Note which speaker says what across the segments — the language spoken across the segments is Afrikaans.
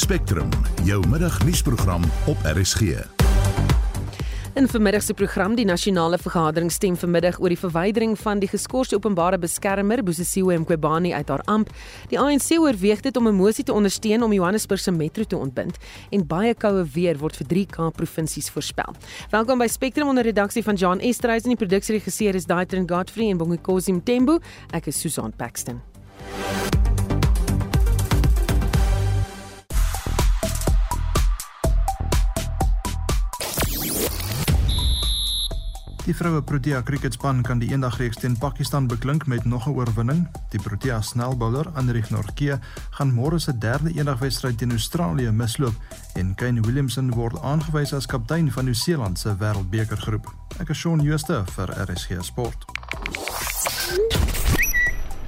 Speaker 1: Spectrum, jou middagnuusprogram op RSG.
Speaker 2: In vermiddag se program die nasionale vergadering stem vanmiddag oor die verwydering van die geskorste openbare beskermer Bosisiwe Mqobani uit haar amp. Die ANC oorweeg dit om 'n mosie te ondersteun om Johannesburg se metro te ontbind en baie koue weer word vir 3 Kaap provinsies voorspel. Welkom by Spectrum onder redaksie van John Estreisen en die produksieregisseur is Daitrin Godfrey en Bongicosi Mtembu. Ek is Susan Paxton.
Speaker 3: Die vroue Protea cricketspan kan die eendagreeks teen Pakistan beklink met nog 'n oorwinning. Die Protea snelbouler Anrich Nortje gaan môre se derde eendagwedstryd teen Australië misloop en Kane Williamson word aangewys as kaptein van Nieu-Seeland se Wêreldbekergroep. Ek is Shaun Schuster vir RSG Sport.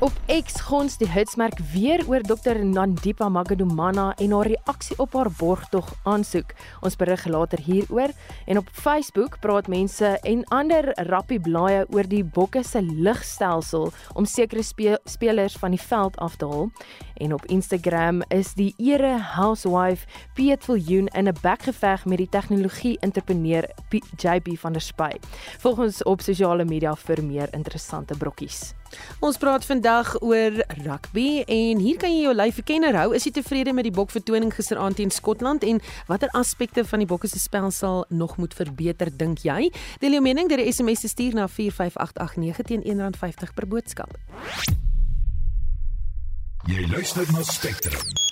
Speaker 4: Op X gons die hitsmerk weer oor Dr Nandipa Magadumana en haar reaksie op haar borgtog aansoek. Ons berig later hieroor en op Facebook praat mense en ander rappie blaaie oor die bokke se ligstelsel om sekere spe spelers van die veld af te haal. En op Instagram is die ere housewife Piet Viljoen in 'n bekgeveg met die tegnologie entrepreneur JB van der Spy. Volgens op sosiale media vir meer interessante brokkies.
Speaker 2: Ons praat vandag oor rugby en hier kan jy jou lyf kenner hou. Is jy tevrede met die bok vertoning gisteraand teen Skotland en watter aspekte van die bokke se spel sal nog moet verbeter dink jy? Deel jou mening deur 'n SMS te stuur na 45889 teen R1.50 per boodskap.
Speaker 1: Jy luister na Spectrum.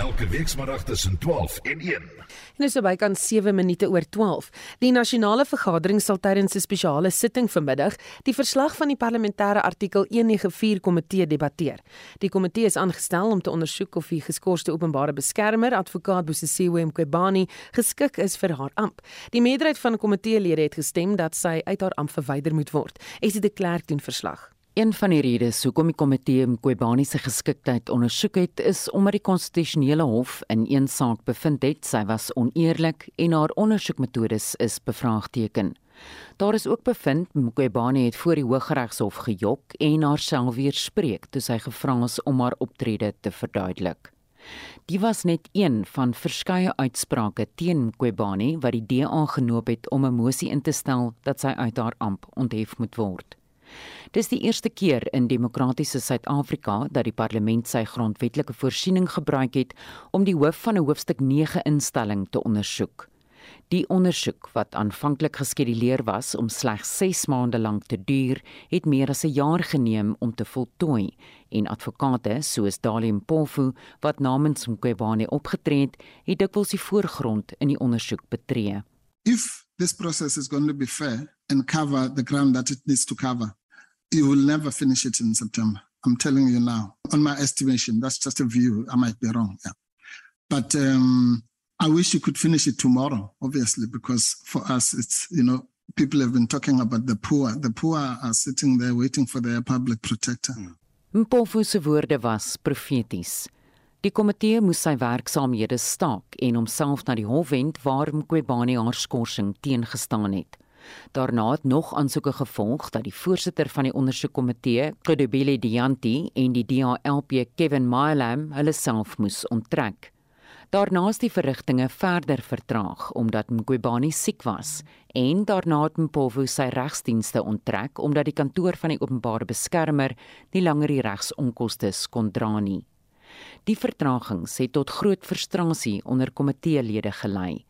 Speaker 1: Elke weekmiddag tussen 12 en 1.
Speaker 2: En dis by kan 7 minute oor 12. Die nasionale vergadering sal tydens 'n spesiale sitting vanmiddag die verslag van die parlementêre artikel 194 komitee debatteer. Die komitee is aangestel om te ondersoek of die geskorste openbare beskermer, advokaat Bosisiwe Mqobani, geskik is vir haar amp. Die meerderheid van komiteelede het gestem dat sy uit haar amp verwyder moet word. Esie de Klerk doen verslag.
Speaker 5: Een van die redes hoekom die komitee Mqobani se geskiktheid ondersoek het, is omdat die konstitusionele hof in een saak bevind het sy was oneerlik en haar ondersoekmetodes is bevraagteken. Daar is ook bevind Mqobani het voor die Hooggeregshof gejok en haarself weerspreek toe sy gevra is om haar optrede te verduidelik. Die was net een van verskeie uitsprake teen Mqobani wat die DA genoop het om 'n mosie in te stel dat sy uit haar amp onthef moet word. Dis die eerste keer in demokratiese Suid-Afrika dat die parlement sy grondwetlike voorsiening gebruik het om die hoof van 'n hoofstuk 9 instelling te ondersoek. Die ondersoek wat aanvanklik geskeduleer was om slegs 6 maande lank te duur, het meer as 'n jaar geneem om te voltooi en advokate soos Dalim Pofu wat namens Mqobane opgetree het, het dikwels die voorgrond in die ondersoek betree.
Speaker 6: If this process is going to be fair and cover the ground that it needs to cover, you will never finish it in September. I'm telling you now. On my estimation, that's just a view. I might be wrong. Yeah. But um, I wish you could finish it tomorrow, obviously, because for us, it's, you know, people have been talking about the poor. The poor are sitting there waiting for their public protector.
Speaker 5: Mpofu se woorde was profeties. Die komitee moes sy werksaamhede staak en homself na die hof wend waar Mqobani haar skorsing teengestaan het. Daarna het nog aansoeke gevolg dat die voorsitter van die ondersoekkomitee, Kodobile Dianti en die DHLP Kevin Mylam hulle self moes onttrek. Daarna is die verrigtinge verder vertraag omdat Mqobani siek was en daarna het Mpofu sy regsdienste onttrek omdat die kantoor van die openbare beskermer nie langer die regsonkoste kon dra nie. Die vertragings het tot groot frustrasie onder komiteelede gelei.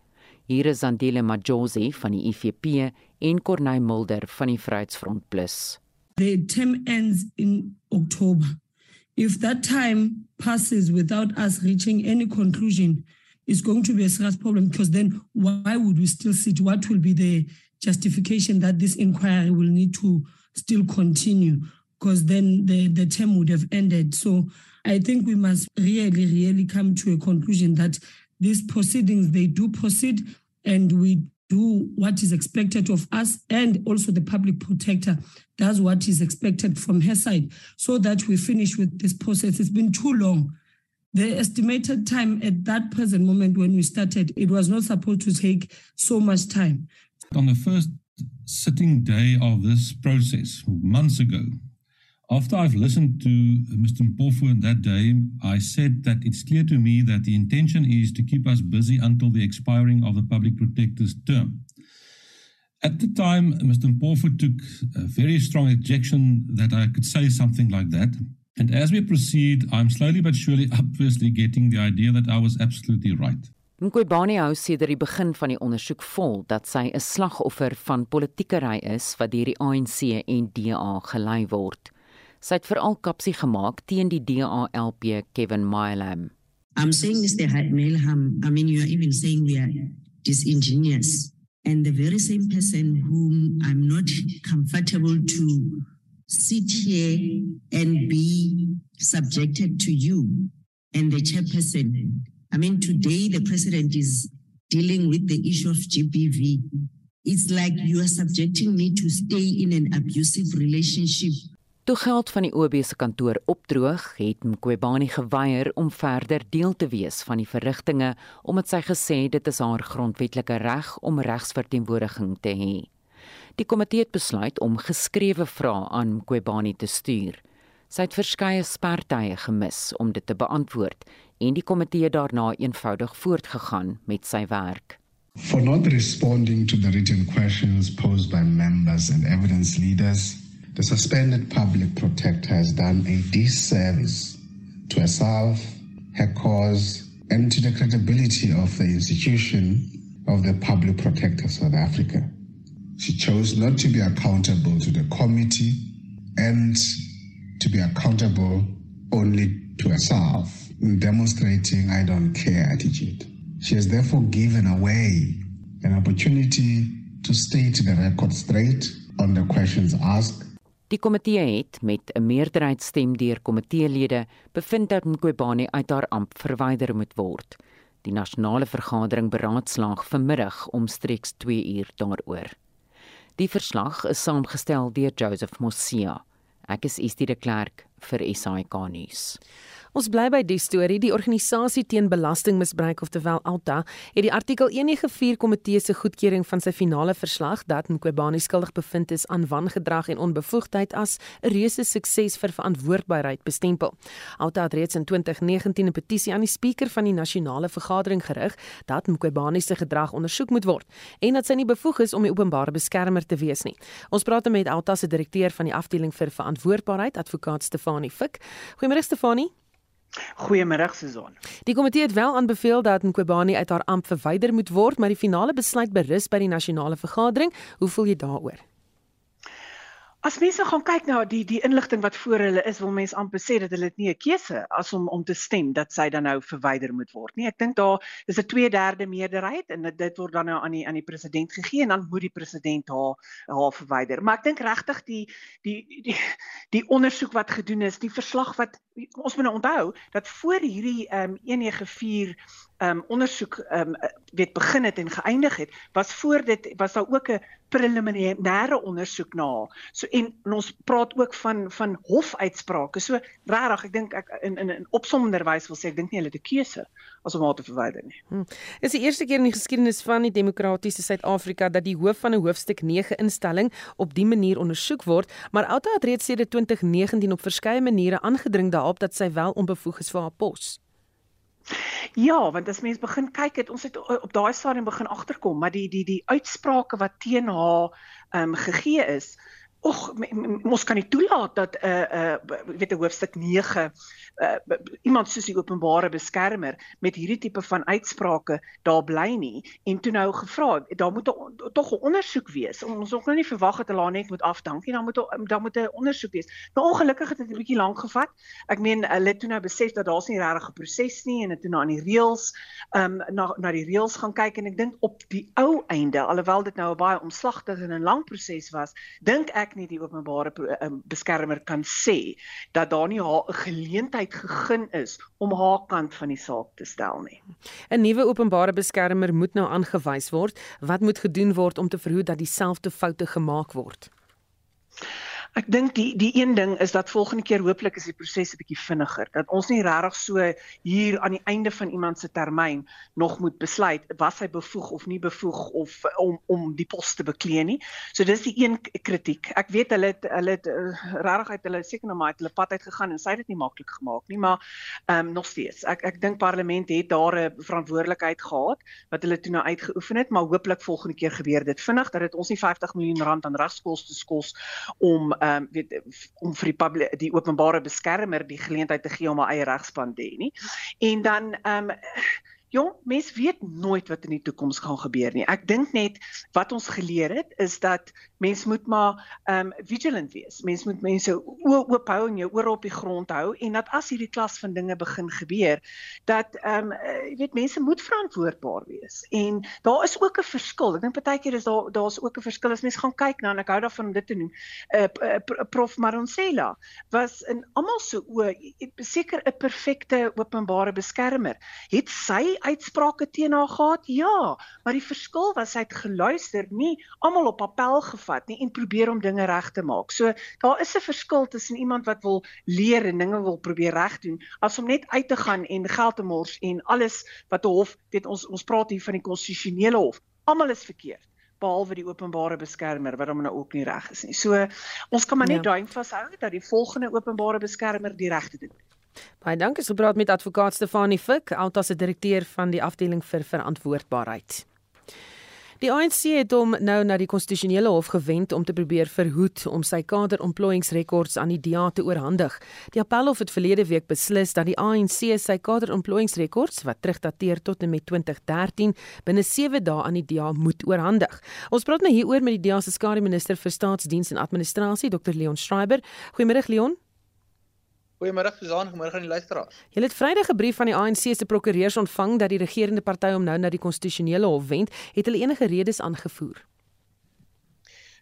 Speaker 5: Hier is Andile Majosi van die IFP en Corneil Mulder van die Vryheidsfront Plus.
Speaker 7: The term ends in October. If that time passes without us reaching any conclusion, it's going to be a serious problem because then why would we still sit? What will be the justification that this inquiry will need to still continue? Because then the, the term would have ended. So I think we must really, really come to a conclusion that these proceedings, they do proceed and we do what is expected of us and also the public protector does what is expected from her side so that we finish with this process. It's been too long. The estimated time at that present moment when we started, it was not supposed to take so much time.
Speaker 8: On the first sitting day of this process, months ago, After I've listened to Mr. Mpofu that day, I said that it's clear to me that the intention is to keep us busy until the expiring of the public protector's term. At the time, Mr. Mpofu took a very strong objection that I could say something like that. And as we proceed, I'm slowly but surely obviously getting the idea that I was absolutely right.
Speaker 5: Mqobani hou sedert die begin van die ondersoek vol dat sy 'n slagoffer van politiekery is wat deur die ANC en DA gelei word. Sy het veral kapsie gemaak teen die DA-LP Kevin Mylam.
Speaker 9: I'm saying Mr. Melham, I mean you are even saying we are disingenuous and the very same person whom I'm not comfortable to sit here and be subjected to you and the chairperson. I mean, today the president is dealing with the issue of GBV. It's like you are subjecting me to stay in an abusive relationship.
Speaker 5: Toe geld van die OB se kantoor opdroog, het Mqobani geweier om verder deel te wees van die verrigtinge omdat sy gesê dit is haar grondwetlike reg om regsverteenwoordiging te hê. Die komitee het besluit om geskrewe vrae aan Mqobani te stuur. Sy het verskeie spertye gemis om dit te beantwoord en die komitee daarna eenvoudig voortgegaan met sy werk.
Speaker 10: For not responding to the written questions posed by members and evidence leaders, the suspended public protector has done a disservice to herself, her cause, and to the credibility of the institution of the public protector of South Africa. She chose not to be accountable to the committee and to be accountable only to herself, demonstrating I don't care attitude. She has therefore given away an opportunity to state the record straight on the questions asked.
Speaker 5: Die komitee het met 'n meerderheidsstem deur komiteelede bevind dat Mqobani uit haar amp verwyder moet word. Die nasionale vergadering beraadslaag vanmiddag omstreeks 2 uur daaroor. Die verslag is saamgestel deur Joseph Mosia. Ek is Estie de Klerk vir SAK nuus.
Speaker 2: Ons bly by die storie. Die organisasie teen belastingmisbruik oftewel Alta het die artikel 194 komitee se goedkeuring van sy finale verslag dat Mqobani skuldig bevind is aan wangedrag en onbevoegdheid as 'n reuse sukses vir verantwoordbaarheid bestempel. Alta het reeds in 2019 'n petisie aan die spreker van die nasionale vergadering gerig dat Mqobani se gedrag ondersoek moet word en dat sy nie bevoeg is om die openbare beskermer te wees nie. Ons praat met Alta se direkteur van die afdeling vir verantwoordbaarheid, advokaat Stefanie Fik. Goeiemôre Stefanie.
Speaker 11: Goeiemôre Susan.
Speaker 2: Die komitee het wel aanbeveel dat Mqobani uit haar amp verwyder moet word, maar die finale besluit berus by die nasionale vergadering. Hoe voel jy daaroor?
Speaker 11: As mense gaan kyk na die die inligting wat voor hulle is, wil mense amper sê dat hulle dit nie 'n keuse as om om te stem dat sy dan nou verwyder moet word nie. Ek dink daar is 'n 2/3 meerderheid en dit, dit word dan nou aan die aan die president gegee en dan moet die president haar haar verwyder. Maar ek dink regtig die die die die ondersoek wat gedoen is, die verslag wat ons moet nou onthou dat voor hierdie ehm um, 194 ehm um, ondersoek ehm um, weet begin het en geëindig het, was voor dit was daar ook 'n preliminêre ondersoek na. So en, en ons praat ook van van hofuitsprake. So regtig, ek dink ek in in 'n opsommenderwys wil sê ek dink nie hulle het 'n keuse as om haar te verwyder nie.
Speaker 2: Hmm. Is die eerste keer in die geskiedenis van die demokratiese Suid-Afrika dat die hoof van 'n hoofstuk 9 instelling op dië manier ondersoek word, maar Alta het reeds sedert 2019 op verskeie maniere aangedring daarop dat sy wel onbevoeg is vir haar pos.
Speaker 11: Ja, want as mens begin kyk het ons het op daai stadium begin agterkom, maar die die die uitsprake wat teen haar ehm um, gegee is, Och ons kan nie toelaat dat 'n uh, 'n uh, weet 'n hoofstuk 9 uh, iemand soos die openbare beskermer met hierdie tipe van uitsprake daar bly nie. En toe nou gevra daar moet tog 'n ondersoek wees. Ons ook nou nie verwag dat hulle net moet afdank nie. Dan moet dan moet 'n ondersoek wees. Nou ongelukkig het dit 'n bietjie lank gevat. Ek meen hulle toe nou besef dat daar's nie regtig 'n proses nie en het toe nou aan die reëls um, na na die reëls gaan kyk. En ek dink op die ou einde alhoewel dit nou 'n baie omslagtige en 'n lang proses was dink ek ek nie die openbare um, beskermer kan sê dat daar nie haar 'n geleentheid gegee is om haar kant van die saak te stel nie.
Speaker 2: 'n Nuwe openbare beskermer moet nou aangewys word. Wat moet gedoen word om te verhoed dat dieselfde foute gemaak word?
Speaker 11: Ek dink die die een ding is dat volgende keer hooplik is die proses 'n bietjie vinniger. Dat ons nie regtig so hier aan die einde van iemand se termyn nog moet besluit was hy bevoeg of nie bevoeg of om om die pos te beklee nie. So dis die een kritiek. Ek weet hulle het hulle het uh, regtig uit hulle seker nou maar hulle pad uit gegaan en sy het dit nie maklik gemaak nie, maar ehm um, nog steeds. Ek ek dink parlement het daar 'n verantwoordelikheid gehad wat hulle toe nou uitgeoefen het, maar hooplik volgende keer gebeur dit vinnig dat dit ons nie 50 miljoen rand aan regskoste kos om ehm um, weet om vir die publiek die openbare beskermer die geleentheid te gee om 'n eie regspan te hê nie. En dan ehm um, Jong, mens weet nooit wat in die toekoms gaan gebeur nie. Ek dink net wat ons geleer het is dat mens moet maar um vigilant wees. Mens moet mense oop hou en jou ore op die grond hou en dat as hierdie klas van dinge begin gebeur, dat um jy weet mense moet verantwoordbaar wees. En daar is ook 'n verskil. Ek dink partykeer is daar daar's ook 'n verskil as mens gaan kyk na en ek hou daarvan om dit te noem. 'n uh, uh, uh, Prof Maronsela was in almal se oë seker 'n perfekte openbare beskermer. Het sy uitsprake teen haar gehad? Ja, maar die verskil was sy het geluister, nie almal op appel gevat nie en probeer om dinge reg te maak. So daar is 'n verskil tussen iemand wat wil leer en dinge wil probeer regdoen as om net uit te gaan en geld te mors en alles wat 'n hof, weet ons ons praat hier van die konstitusionele hof. Almal is verkeerd behalwe die openbare beskermer wat hom nou ook nie reg is nie. So ons kan maar net ja. duim vashou dat die volgende openbare beskermer die regte doen.
Speaker 2: Baie dankie. Ons gepraat met advokaat Stefanie Fik, Alta se direkteur van die afdeling vir verantwoordbaarheid. Die ANC het hom nou na die konstitusionele hof gewend om te probeer verhoed om sy kaderontplooiingsrekords aan die DA te oorhandig. Die appelhof het verlede week beslis dat die ANC sy kaderontplooiingsrekords wat terugdateer tot en met 2013 binne 7 dae aan die DA moet oorhandig. Ons praat nou hieroor met die DA se skare minister vir staatsdiens en administrasie, Dr Leon Schreiber. Goeiemôre Leon.
Speaker 12: Goeiemôre Susan, goeiemôre aan die luisteraars.
Speaker 2: Jy het Vrydag 'n brief van die ANC se prokureurs ontvang dat die regerende party hom nou na die konstitusionele hof wend. Het hulle enige redes aangevoer?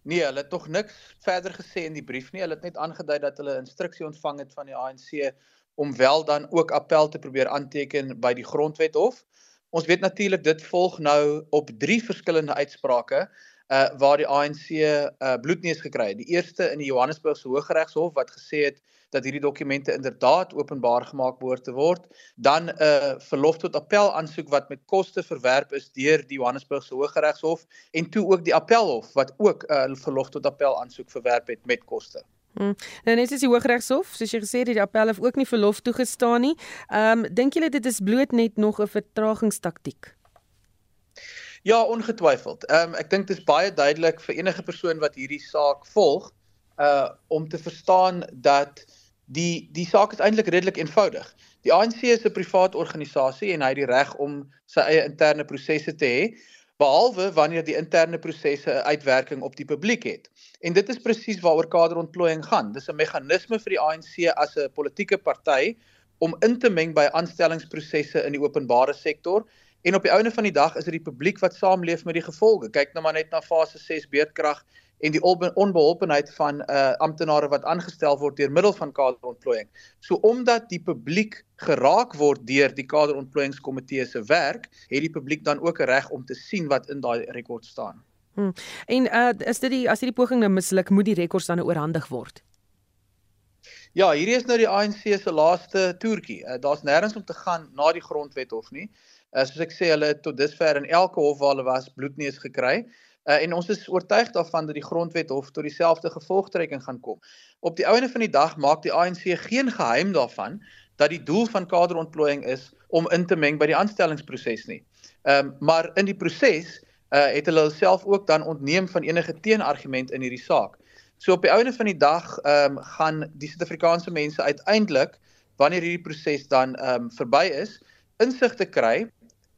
Speaker 12: Nee, hulle het tog niks verder gesê in die brief nie. Hulle het net aangedui dat hulle instruksie ontvang het van die ANC om wel dan ook appel te probeer aanteken by die grondwet hof. Ons weet natuurlik dit volg nou op drie verskillende uitsprake uh waar die ANC uh bloedneus gekry het. Die eerste in die Johannesburgse Hooggeregshof wat gesê het dat hierdie dokumente inderdaad openbaar gemaak behoort te word, dan 'n uh, verlof tot appel aansoek wat met koste verwerp is deur die Johannesburgse Hooggeregshof en toe ook die Appelhof wat ook 'n uh, verlof tot appel aansoek verwerp het met koste.
Speaker 2: Hmm. Nou net is die Hooggeregshof, soos jy gesê het, die Appelhof ook nie verlof toegestaan nie. Ehm um, dink julle dit is bloot net nog 'n vertragingstaktiek?
Speaker 12: Ja, ongetwyfeld. Ehm um, ek dink dit is baie duidelik vir enige persoon wat hierdie saak volg, uh om te verstaan dat die die saak is eintlik redelik eenvoudig. Die ANC is 'n privaat organisasie en hy het die reg om sy eie interne prosesse te hê behalwe wanneer die interne prosesse 'n uitwerking op die publiek het. En dit is presies waaroor kaderontplooiing gaan. Dis 'n meganisme vir die ANC as 'n politieke party om in te meng by aanstellingsprosesse in die openbare sektor en op die einde van die dag is dit die publiek wat saamleef met die gevolge. Kyk nou maar net na fase 6 beerdkrag en die onbeholpenheid van uh amptenare wat aangestel word deur middel van kaderontplooiing. So omdat die publiek geraak word deur die kaderontplooiingskomitee se werk, het die publiek dan ook 'n reg om te sien wat in daai rekord staan.
Speaker 2: Hmm. En uh is dit die as hierdie poging nou misluk, moet die rekords dan nou oorhandig word?
Speaker 12: Ja, hierdie is nou die ANC se laaste toertjie. Uh, Daar's nêrens om te gaan na die grondwet hof nie. Uh, soos ek sê, hulle het tot dusver in elke hof waar hulle was bloedneus gekry. Uh, en ons is oortuig daarvan dat die grondwet hof tot dieselfde gevolgtrekking gaan kom. Op die ouene van die dag maak die ANC geen geheim daarvan dat die doel van kaderontplooiing is om in te meng by die aanstellingsproses nie. Ehm um, maar in die proses uh, het hulle self ook dan ontneem van enige teenargument in hierdie saak. So op die ouene van die dag ehm um, gaan die Suid-Afrikaanse mense uiteindelik wanneer hierdie proses dan ehm um, verby is, insig te kry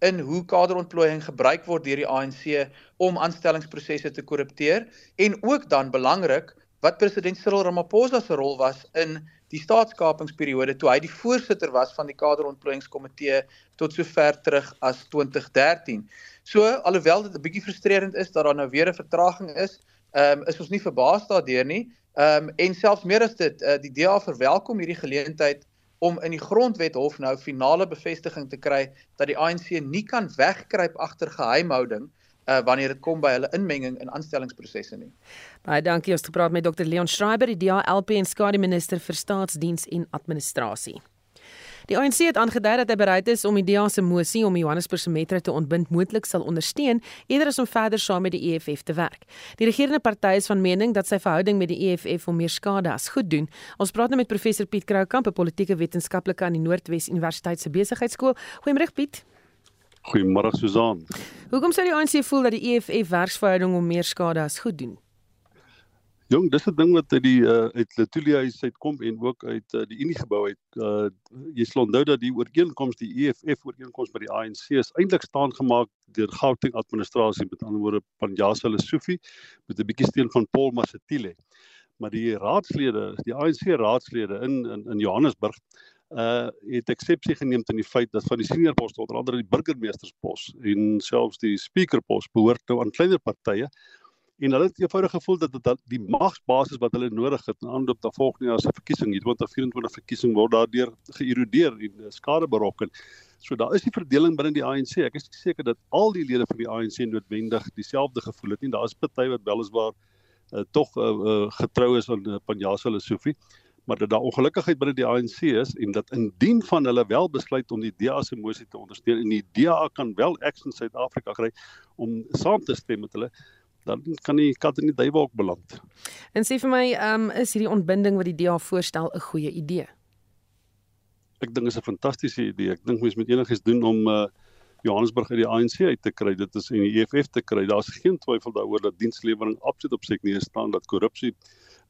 Speaker 12: in hoe kaderontplooiing gebruik word deur die ANC om aanstellingsprosesse te korrupteer en ook dan belangrik wat president Cyril Ramaphosa se rol was in die staatskapingsperiode toe hy die voorsitter was van die kaderontplooiingskomitee tot sover terug as 2013. So alhoewel dit 'n bietjie frustrerend is dat daar nou weer 'n vertraging is, ehm um, is ons nie verbaas daardeur nie. Ehm um, en selfs meer as dit, uh, die DA verwelkom hierdie geleentheid om in die grondwet hof nou finale bevestiging te kry dat die ANC nie kan wegkruip agter geheimhouding uh wanneer dit kom by hulle inmenging in aanstellingsprosesse nie.
Speaker 2: Baie dankie ons gepraat met Dr Leon Schreiber, die DALP en skade minister vir staatsdiens en administrasie. Die ANC het aangedui dat hy bereid is om die DA se mosie om Johannesburg se metro te ontbind moontlik sal ondersteun eerder as om verder saam met die EFF te werk. Die regerende party is van mening dat sy verhouding met die EFF hom meer skade as goed doen. Ons praat nou met professor Piet Kroukamp, 'n politieke wetenskaplike aan die Noordwes Universiteit se Besigheidsskool. Goeiemôre Piet.
Speaker 13: Goeiemôre Susan.
Speaker 2: Hoekom sou die ANC voel dat die EFF werksverhouding hom meer skade as goed doen?
Speaker 13: Jong, dis 'n ding wat uit die uh, uit Letoile huis uitkom en ook uit uh, die Unie gebou uit. Uh, jy sal onthou dat die ooreenkoms die EFF ooreenkoms by die ANC is eintlik staan gemaak deur Gauteng administrasie met ander woorde Panjasa Lesofie met 'n bietjie steun van Paul Masatile. Maar die raadslede, die ANC raadslede in in in Johannesburg uh het eksepsie geneem teen die feit dat van die senior poste onder andere die burgemeesterspos en selfs die speakerpos behoort nou aan kleiner partye en hulle het eenvoudig gevoel dat dit die magsbasis wat hulle nodig het in aanloop na volgende jaar se verkiesing, die 2024 verkiesing word daardeur geërodeer en eh, skade berokken. So daar is die verdeling binne die ANC. Ek is seker dat al die lede van die ANC noodwendig dieselfde gevoel het nie. Daar is party wat weliswaar uh, tog uh, uh, getrou is aan uh, Panjasa Lesofie, maar dat daar ongelukkigheid binne die ANC is en dat indien van hulle wel besluit om die DA se mosie te ondersteun en die DA kan wel Action Suid-Afrika kry om saam te stem met hulle dan kan die kat in die duiwelhok beland.
Speaker 2: En sê vir my, ehm um, is hierdie ontbinding wat die DA voorstel 'n goeie idee?
Speaker 13: Ek dink is 'n fantastiese idee. Ek dink mens moet enigiets doen om uh Johannesburg uit die ANC uit te kry. Dit is in die EFF te kry. Daar's geen twyfel daaroor dat dienslewering absoluut op sy knieë staan dat korrupsie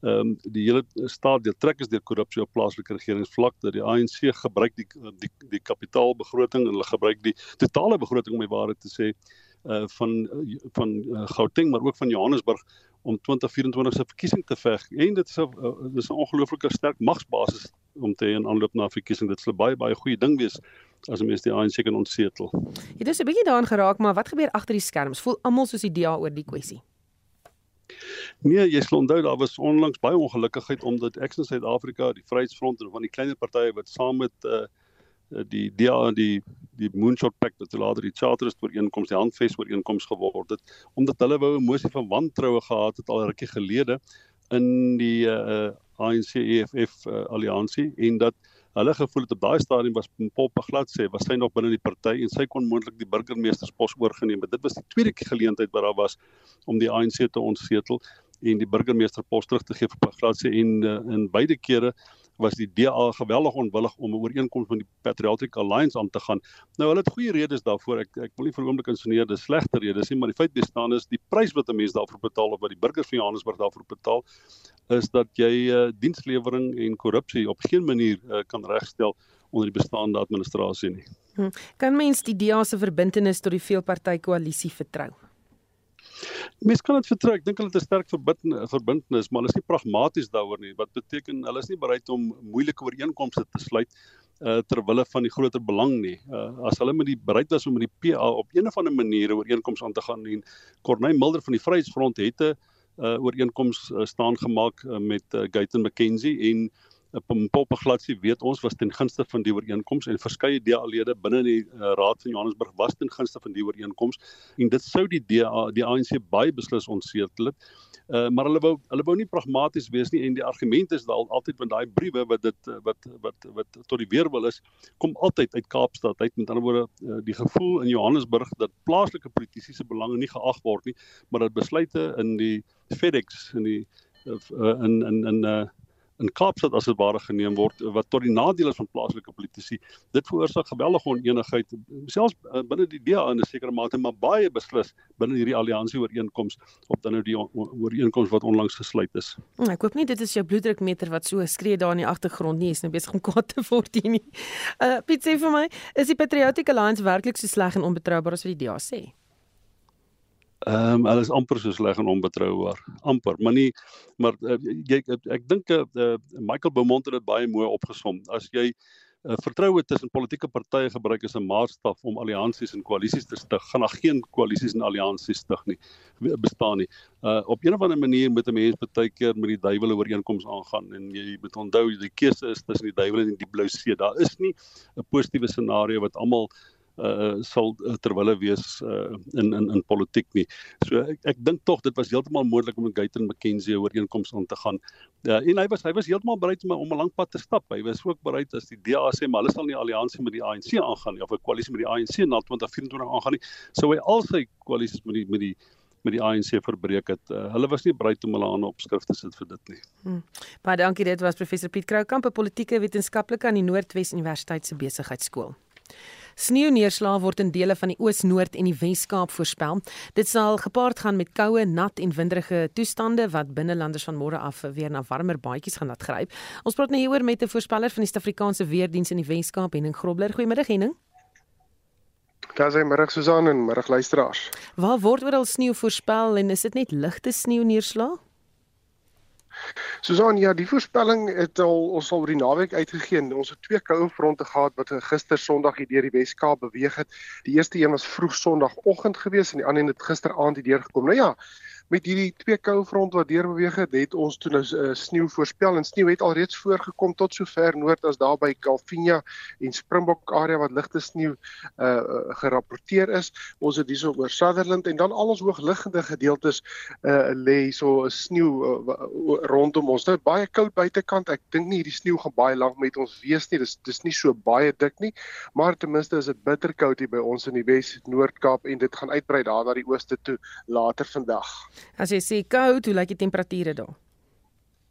Speaker 13: ehm um, die hele staat deur trek is deur korrupsie op plaaslike regeringsvlak dat die ANC gebruik die die die kapitaalbegroting en hulle gebruik die totale begroting om die waarheid te sê uh van van uh, Gauteng maar ook van Johannesburg om 2024 se verkiesing te veg en dit is 'n uh, dis 'n ongelooflike sterk magsbasis om te in aanloop na verkiesing dit sal baie baie goeie ding wees as mense die ANC kan ontsetel.
Speaker 2: Jy het 'n bietjie daaraan geraak maar wat gebeur agter die skerms? Voel almal soos die DA oor die kwessie?
Speaker 13: Nee, jy sal onthou daar was onlangs baie ongelukkigheid omdat Action Suid-Afrika, die Vryheidsfront en van die kleiner partye wat saam met uh Eh, die DA die die Moonshot Pact wat later die Charterist ooreenkoms die handves ooreenkoms geword het omdat hulle wou 'n mosie van wantroue gehad het al rukkie gelede in die uh, eh, eh, ANC EFF uh, alliansie en dat hulle gevoel het op daai stadium was Pop glad sê was sy nog binne die party en sy kon moontlik die burgemeesterspos oorgeneem dit was die tweede geleentheid wat daar was om die ANC te ontsetel en die burgemeesterpos terug te gee vir Paglatse en uh, in beide kere was die DA geweldig onwillig om 'n ooreenkoms met die Patriotic Alliance aan te gaan. Nou hulle het goeie redes daarvoor. Ek ek wil nie vir oomblik insinueer dis slegte redes nie, maar die feit bestaan is die prys wat 'n mens daarvoor betaal of wat die burgers van Johannesburg daarvoor betaal is dat jy uh, dienslewering en korrupsie op geen manier uh, kan regstel onder die bestaande administrasie nie.
Speaker 2: Hm. Kan mens die DA se verbintenis tot die veelpartytjie koalisie vertrou?
Speaker 13: Mense kan dit vertrou. Ek dink hulle het 'n sterk verbintenis, maar hulle is nie pragmaties daaroor nie. Wat beteken hulle is nie bereid om moeilike ooreenkomste te sluit uh ter wille van die groter belang nie. Uh as hulle met die bereid was om met die PA op een of ander manier ooreenkomste aan te gaan en Corneille Mulder van die Vryheidsfront het 'n uh ooreenkoms uh, staan gemaak uh, met uh, Gaitan McKenzie en Poppeglatsie weet ons was ten gunste van die ooreenkoms en verskeie DA-lede binne die uh, Raad van Johannesburg was ten gunste van die ooreenkoms en dit sou die DA die ANC baie beslis ontsetel het. Uh, maar hulle wou hulle wou nie pragmaties wees nie en die argument is daal altyd van daai briewe wat dit wat wat wat tot die weerwil is kom altyd uit Kaapstad uit met ander woorde uh, die gevoel in Johannesburg dat plaaslike politici se belange nie geag word nie maar dat besluite in die FedEx in die uh, in in in uh, in Kaapstad as dit ware geneem word wat tot die nadeel is van plaaslike politici. Dit veroorsaak geweldige oneenigheid selfs uh, binne die DA in 'n sekere mate, maar baie beslis binne hierdie alliansie ooreenkoms op dan nou die ooreenkoms wat onlangs gesluit is.
Speaker 2: Hm, ek hoop nie dit is jou bloeddrukmeter wat so skree daar in die agtergrond nie, is nou besig om kwaad te word hier nie. Uh Piet sê vir my, is die Patriotic Alliance werklik so sleg en onbetroubaar as wat die DA sê?
Speaker 13: Ehm um, hulle is amper so sleg en onbetroubaar. Amper, maar nie maar uh, jy ek, ek dink uh, Michael Beaumont het dit baie mooi opgesom. As jy uh, vertroue tussen politieke partye gebruik as 'n maatstaf om alliansies en koalisies te stig, gaan daar geen koalisies en alliansies stig nie bestaan nie. Uh op 'n of ander manier moet 'n mens baie keer met die duiwel ooreenkomste aangaan en jy moet onthou die keuse is tussen die duiwel en die blou see. Daar is nie 'n positiewe scenario wat almal uh sal uh, terwille wees uh in in in politiek nie. So ek ek dink tog dit was heeltemal moontlik om met Gayton McKenzie ooreenkomste aan te gaan. Uh en hy was hy was heeltemal bereid om om 'n lang pad te stap. Hy was ook bereid as die DA sê maar hulle sal nie alliansie met die ANC aangaan nie of 'n koalisie met die ANC na 2024 aangaan nie. Sou hy al sy koalisies met die met die met die ANC verbreek het. Uh, hulle was nie bereid om hulle aan opskrif te sit vir dit nie.
Speaker 2: Hmm. Baie dankie dit was professor Piet Kroukamp, 'n politieke wetenskaplike aan die Noordwes Universiteit se besigheidskool. Sneeuneerslae word in dele van die Oos-Noord en die Wes-Kaap voorspel. Dit sal gepaard gaan met koue, nat en winderige toestande wat binnelanders van môre af weer na warmer baadjies gaan laat gryp. Ons praat nou hieroor met 'n voorspeller van die Suid-Afrikaanse Weerdienste in die Wes-Kaap, Henning Grobler. Goeiemiddag Henning.
Speaker 14: Daar sê middag Susan en middag luisteraars.
Speaker 2: Waar word oral sneeu voorspel en is dit net ligte sneeuneerslae?
Speaker 14: Susan, ja, die voorspelling het al ons al oor die naweek uitgegee. Ons het twee koue fronte gehad wat gister Sondag hier deur die Wes-Kaap beweeg het. Die eerste een was vroeg Sondagoggend gewees en die ander een het gisteraand hier deurgekom. Nou ja, met hierdie twee koue front wat deur beweeg het, het ons toe nou uh, sneeu voorspel en sneeu het alreeds voorgekom tot sover noord as daar by Calvinia en Springbok area wat ligte sneeu uh, gerapporteer is. Ons het hierso oor Sutherland en dan al ons hoogliggende gedeeltes uh, lê so sneeu uh, rondom ons. Nou, baie koud buitekant. Ek dink nie hierdie sneeu gaan baie lank met ons wees nie. Dis dis nie so baie dik nie, maar ten minste is dit bitterkoud hier by ons in die Wes-Noord-Kaap en dit gaan uitbrei daar na die ooste toe later vandag.
Speaker 2: As jy sê koud, hoe lyk die temperature daar?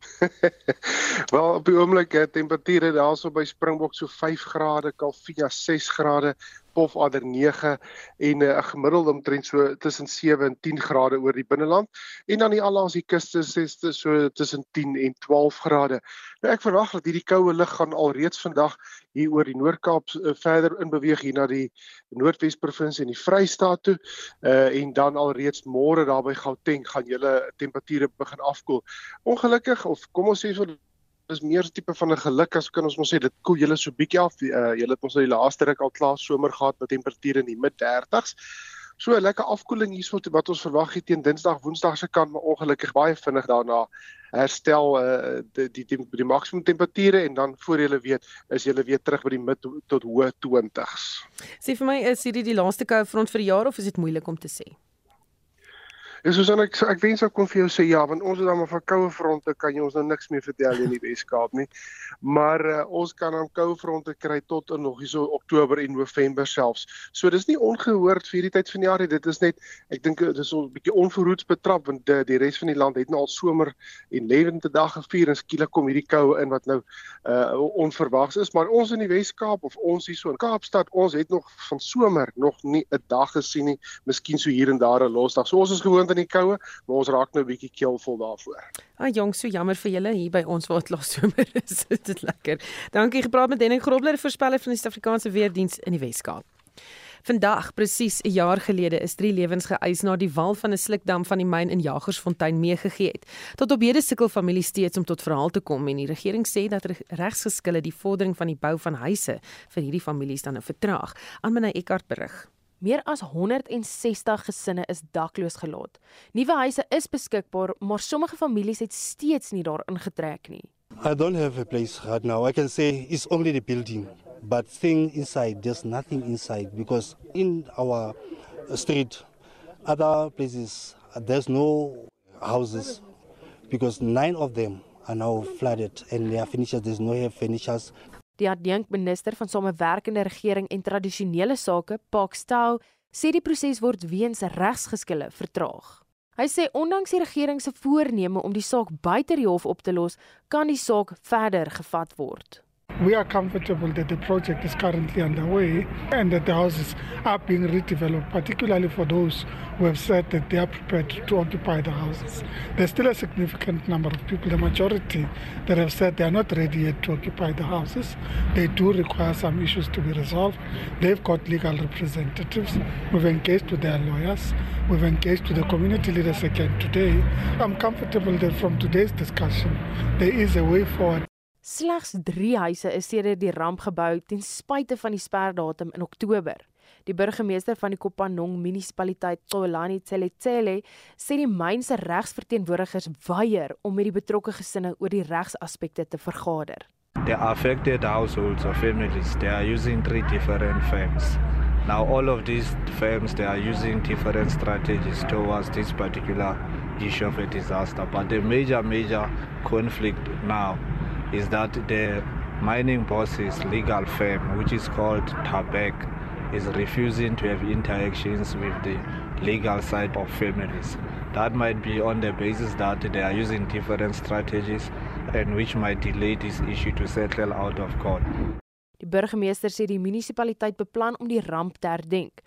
Speaker 14: Wel op die oomblik het temperature daarso by Springbok so 5 grade, Kalvia 6 grade, Pofadder 9 en eh, 'n uh, gemiddelde omtrent so tussen 7 en 10 grade oor die binneland en dan die allangs die kuste is so tussen 10 en 12 grade. Nou ek verwag dat hierdie koue lug gaan alreeds vandag hier oor die Noord-Kaap uh, verder in beweeg hier na die Noordwes provinsie en die Vrystaat toe. Uh en dan alreeds môre daar by Gauteng gaan julle temperature begin afkoel. Ongelukkig of kom ons sê so is meer tipe van 'n geluk as kan ons mos sê dit koel julle so bietjie af. Uh julle het ons nou die laaste ruk al klaar somer gehad met temperature in die mid 30s. So 'n lekker afkoeling hierso wat ons verwag het teen Dinsdag, Woensdag se kant, maar ongelukkig baie vinnig daarna herstel uh die die die, die maksimum temperature en dan voor jy weet is jy weer terug by die mid tot hoë 20s.
Speaker 2: Sê vir my is hierdie die laaste koue front vir die jaar of is dit moeilik om te sê?
Speaker 14: En soos ek ek wens ek kon vir jou sê ja, want ons het dan maar van koue fronte kan jy ons nou niks meer vertel in die Weskaap nie. Maar uh, ons kan dan koue fronte kry tot in nog hierso Oktober en November selfs. So dis nie ongehoord vir hierdie tyd van die jaar nie. Dit is net ek dink dit is 'n bietjie onverhoeds betrap want die, die res van die land het nou al somer en lewende dag gevier en skielik kom hierdie koue in wat nou uh onverwags is, maar ons in die Weskaap of ons hierso in Kaapstad, ons het nog van somer nog nie 'n dag gesien nie. Miskien so hier en daar 'n losdag. So ons is gewoond in die koue, maar ons raak nou 'n bietjie keelvol daarvoor.
Speaker 2: Ah jong, so jammer vir julle hier by ons waar dit laas somer is. dit is lekker. Dankie gepraat met Henning Grobler, voorspeller van die Suid-Afrikaanse Weerdiens in die Wes-Kaap. Vandag, presies 'n jaar gelede, is drie lewens geëis na die wal van 'n slukdam van die myn in Jagersfontein meegegee het. Tot op hede sukkel familie steeds om tot verhaal te kom en die regering sê dat regsgeskille die vordering van die bou van huise vir hierdie families dan nou vertraag. Aanmene Eckart berig.
Speaker 4: Meer as 160 gesinne is dakloos gelaat. Nuwe huise is beskikbaar, maar sommige families het steeds nie daar ingetrek nie.
Speaker 15: I don't have a place right now. I can say it's only the building, but thing inside there's nothing inside because in our street other places there's no houses because nine of them are now flooded and they are finished there's no furnitures
Speaker 4: Die adjunkminister van Samewerkende Regering en Tradisionele Sake, Pak Stow, sê die proses word weens regsgeskille vertraag. Hy sê ondanks die regering se voorneme om die saak buite die hof op te los, kan die saak verder gevat word.
Speaker 16: We are comfortable that the project is currently underway and that the houses are being redeveloped, particularly for those who have said that they are prepared to occupy the houses. There's still a significant number of people, the majority, that have said they are not ready yet to occupy the houses. They do require some issues to be resolved. They've got legal representatives. We've engaged with their lawyers. We've engaged with the community leaders again today. I'm comfortable that from today's discussion, there is a way forward.
Speaker 4: Slegs 3 huise is sedert die ramp gebou ten spyte van die sperdatum in Oktober. Die burgemeester van die Kopanong munisipaliteit, Tsolani Tseletsele, sê die myn se regsverteenwoordigers weier om met die betrokke gesinne oor die regsaspekte te vergader.
Speaker 17: The affected households or families, they are using three different firms Now, all of these firms they are using different strategies towards this particular issue of a disaster. But the major, major conflict now is that the mining boss's legal firm, which is called Tabek, is refusing to have interactions with the legal side of families. That might be on the basis that they are using different strategies and which might delay this issue to settle out of court.
Speaker 4: Die burgemeester sê die munisipaliteit beplan om die ramp te herdenk.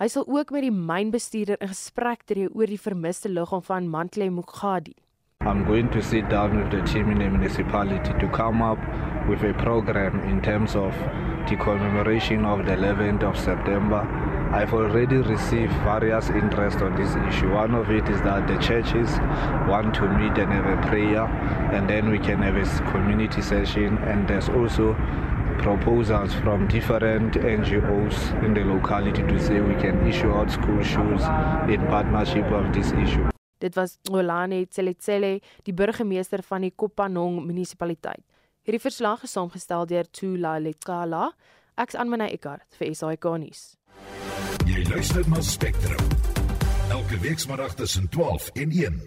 Speaker 4: Hy sal ook met die mynbestuurder in gesprek tree oor die vermiste liggaam van Mantle Mugadi.
Speaker 17: I'm going to sit down with the team in the municipality to come up with a program in terms of the commemoration of the 11th of September. I've already received various interest on this issue. One of it is that the churches want to meet and have a prayer, and then we can have a community session. And there's also proposals from different NGOs in the locality to say we can issue out school shoes in partnership of this issue.
Speaker 4: Dit was Olane Tseletsele, die burgemeester van die Kopanong munisipaliteit. Hierdie verslag is saamgestel deur Tula Lekala. Ek's Anmina Eckart vir SAK nuus.
Speaker 1: Jy luister na Spectrum. Elke week saterdag tussen 12 en 1.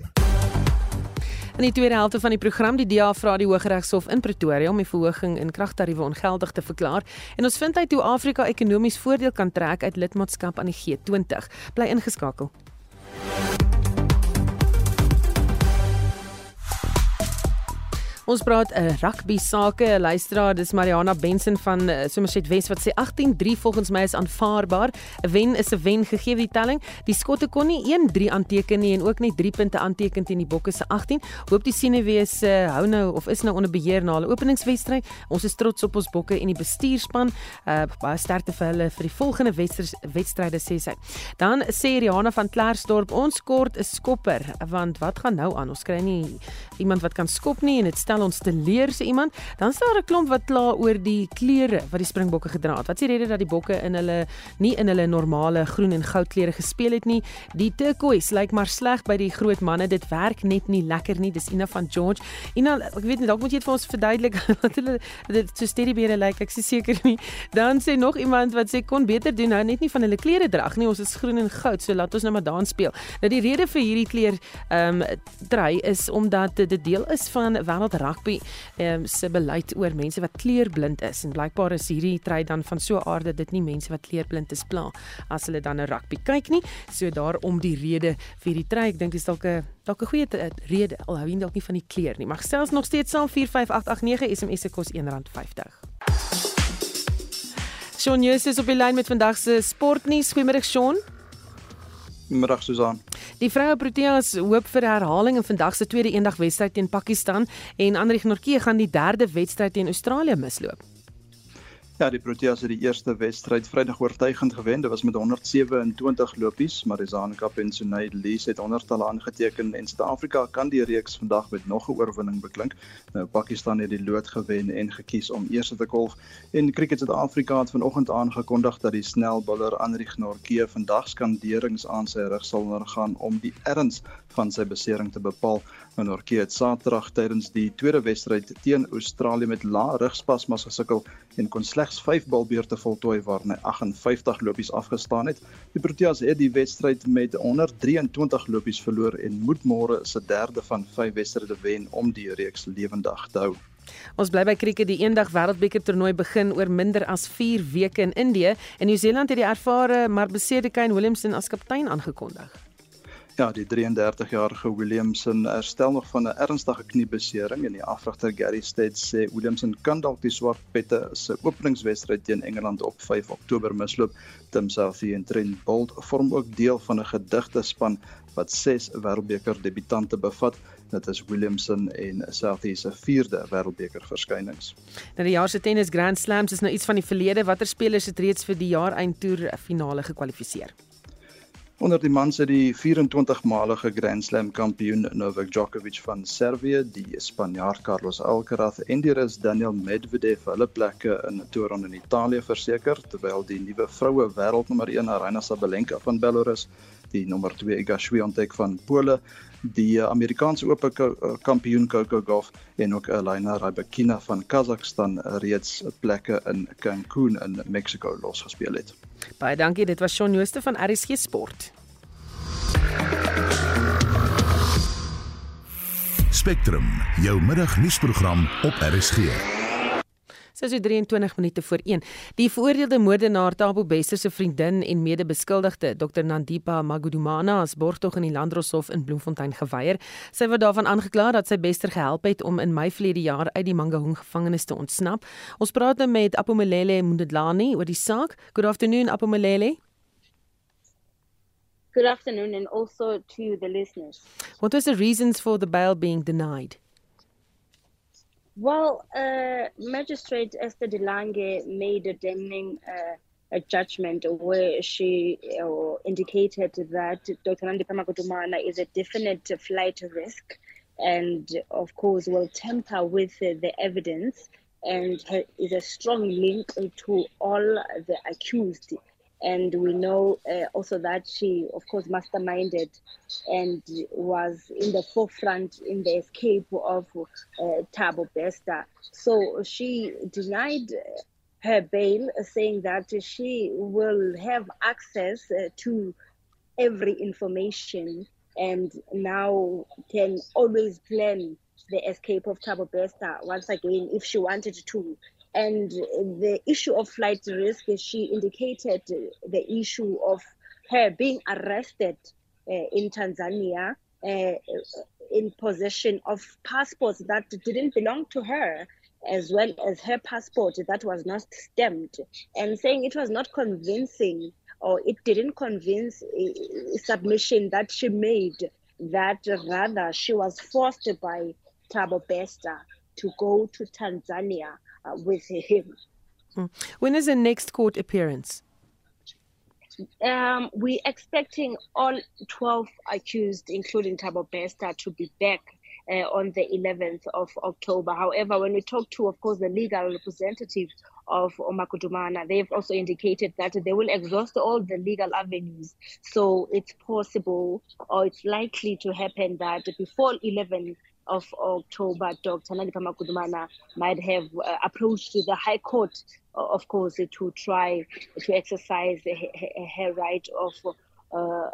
Speaker 2: In die tweede helfte van die program die DA vra die Hooggeregshof in Pretoria om die verhoging in kragtariewe ongeldig te verklaar en ons vind uit hoe Afrika ekonomies voordeel kan trek uit lidmaatskap aan die G20. Bly ingeskakel. Ons praat 'n uh, eh, rugby sake. Luisteraar, dis Mariana Benson van uh, Somerset West wat sê 18-3 volgens my is aanvaarbaar. 'n Wen is 'n wen gegee die telling. Die skotte kon nie 1-3 aanteken nie en ook nie 3 punte aanteken teen die Bokke se 18. Hoop die Senewees uh, hou nou of is nou onder beheer na hulle openingswedstryd. Ons is trots op ons Bokke en die bestuurspan. Uh, baie sterkte vir hulle vir die volgende wedstryde sê sy. Dan sê Riana van Klersdorp, ons kort 'n skopper want wat gaan nou aan? Ons kry nie iemand wat kan skop nie en dit stel ons te leer sê iemand, dan staan daar 'n klomp wat kla oor die klere wat die Springbokke gedra het. Wat sê rede dat die bokke in hulle nie in hulle normale groen en goud klere gespeel het nie? Die turquoise lyk maar sleg by die groot manne. Dit werk net nie lekker nie. Dis Ina van George. Ina, ek weet nie dalk moet jy dit vir ons verduidelik wat hulle dit so steadybere lyk. Ek is seker nie. Dan sê nog iemand wat sê kon beter doen nou net nie van hulle klere drag nie. Ons is groen en goud, so laat ons nou maar daan speel. Nou die rede vir hierdie kleer ehm um, trui is omdat dit deel is van wêreld rugby um, se beleid oor mense wat kleurblind is. En blykbaar is hierdie tryd dan van so aarde dit nie mense wat kleurblind is pla as hulle dan 'n rugby kyk nie. So daarom die rede vir die tryd ek dink dis dalk 'n dalk 'n goeie rede al hou jy dalk nie van die kleur nie. Mag selfs nog steeds saam 45889 SMS se kos R1.50 Shaun Joost is op die lyn met vandag se sportnuus. Goeiemôre Shaun.
Speaker 18: Middag Susan.
Speaker 2: Die vroue Proteas hoop vir herhaling in vandag se tweede eendagwedstryd teen Pakistan en Andri Gnorkie gaan die derde wedstryd teen Australië misloop.
Speaker 18: Ja, die Proteas het die eerste wedstryd Vrydag oortuigend gewen. Dit was met 127 lopies, maar die Zankap en Sunay Lees het honderdtalle aangeteken en Suid-Afrika kan die reeks vandag met nog 'n oorwinning beklink. Nou Pakistan het die lood gewen en gekies om eers te kolf. En Cricket Suid-Afrika het vanoggend aangekondig dat die snelbouler Anrich Norke vandag skanderings aan sy rug sal ondergaan om die erns van sy besering te bepaal. Nou Norke het Saterdag tydens die tweede wedstryd teen Australië met lae rugspasmas gesukkel en kon slegs 5 balbeurte voltooi waarna hy 58 lopies afgestaan het. Die Proteas het die wedstryd met 123 lopies verloor en moet môre se derde van 5 wedstryde wen om die reeks lewendig te hou.
Speaker 2: Ons bly by krieket die eendag wêreldbeker toernooi begin oor minder as 4 weke in Indië en Nieu-Seeland het die ervare maar beseerde Kane Williamson as kaptein aangekondig.
Speaker 18: Ja, die 33-jarige Williamson herstel nog van 'n ernstige kniebesering en die afrigter Gary Stead sê Williamson kan dalk die swart pette se openingswedstryd teen Engeland op 5 Oktober misloop. Tim Southee en Trent Bolt vorm ook deel van 'n gedigte span wat 6 wêreldbeker debutante bevat. Dit is Williamson en Southee se 4de wêreldbeker verskynings.
Speaker 2: Nou die jaar se tennis Grand Slams is nou iets van die verlede. Watter spelers het reeds vir die jaar eindtoer finale gekwalifiseer?
Speaker 18: Onder die mans het die 24-malige Grand Slam kampioen Novak Djokovic van Servië, die Spanjaard Carlos Alcaraz en die Rus Daniel Medvedev hulle plekke in 'n toerronde in Italië verseker, terwyl die nuwe vroue wêreldnommer 1 Aryna Sabalenka van Belarus, die nommer 2 Iga Swiatek van Pole, die Amerikaanse Ope kampioen Coco Gauff en ook Elena Rybakina van Kazakhstan reeds plekke in Cancun in Mexico losgespeel het.
Speaker 2: Baie dankie, dit was Shaun Jooste van RSG Sport.
Speaker 1: Spectrum, jou middagnuusprogram op RSG.
Speaker 2: Sy so 23 minute voor 1. Die veroordeelde moordenaar Tabo Bester se vriendin en mede-beskuldigde, Dr Nandipa Magudumana, is borgtog in die Landdroshof in Bloemfontein geweier. Sy word daarvan aangekla dat sy Bester gehelp het om in Mei verlede jaar uit die Mangaung gevangenis te ontsnap. Ons praat nou met Apomelele Mundlani oor die saak. Good afternoon Apomelele.
Speaker 19: Good afternoon and also to the listeners.
Speaker 2: What was the reasons for the bail being denied?
Speaker 19: Well, uh, Magistrate Esther DeLange made a damning uh, a judgment where she uh, indicated that Dr. Nandi Pamakutumana is a definite flight risk and, of course, will tamper with the evidence and is a strong link to all the accused and we know uh, also that she, of course, masterminded and was in the forefront in the escape of uh, Tabo Besta. So she denied her bail, saying that she will have access uh, to every information and now can always plan the escape of Tabo Besta once again if she wanted to and the issue of flight risk, she indicated the issue of her being arrested uh, in Tanzania uh, in possession of passports that didn't belong to her, as well as her passport that was not stamped, and saying it was not convincing or it didn't convince a submission that she made that rather she was forced by Thabo Bester to go to Tanzania uh, with him.
Speaker 2: Hmm. When is the next court appearance?
Speaker 19: Um, we're expecting all 12 accused, including Tabo Besta, to be back uh, on the 11th of October. However, when we talk to, of course, the legal representative of Omakudumana, they've also indicated that they will exhaust all the legal avenues. So it's possible or it's likely to happen that before 11 of October, Dr. Nandipha Makudumana might have uh, approached the High Court, uh, of course, to try to exercise her, her right of uh,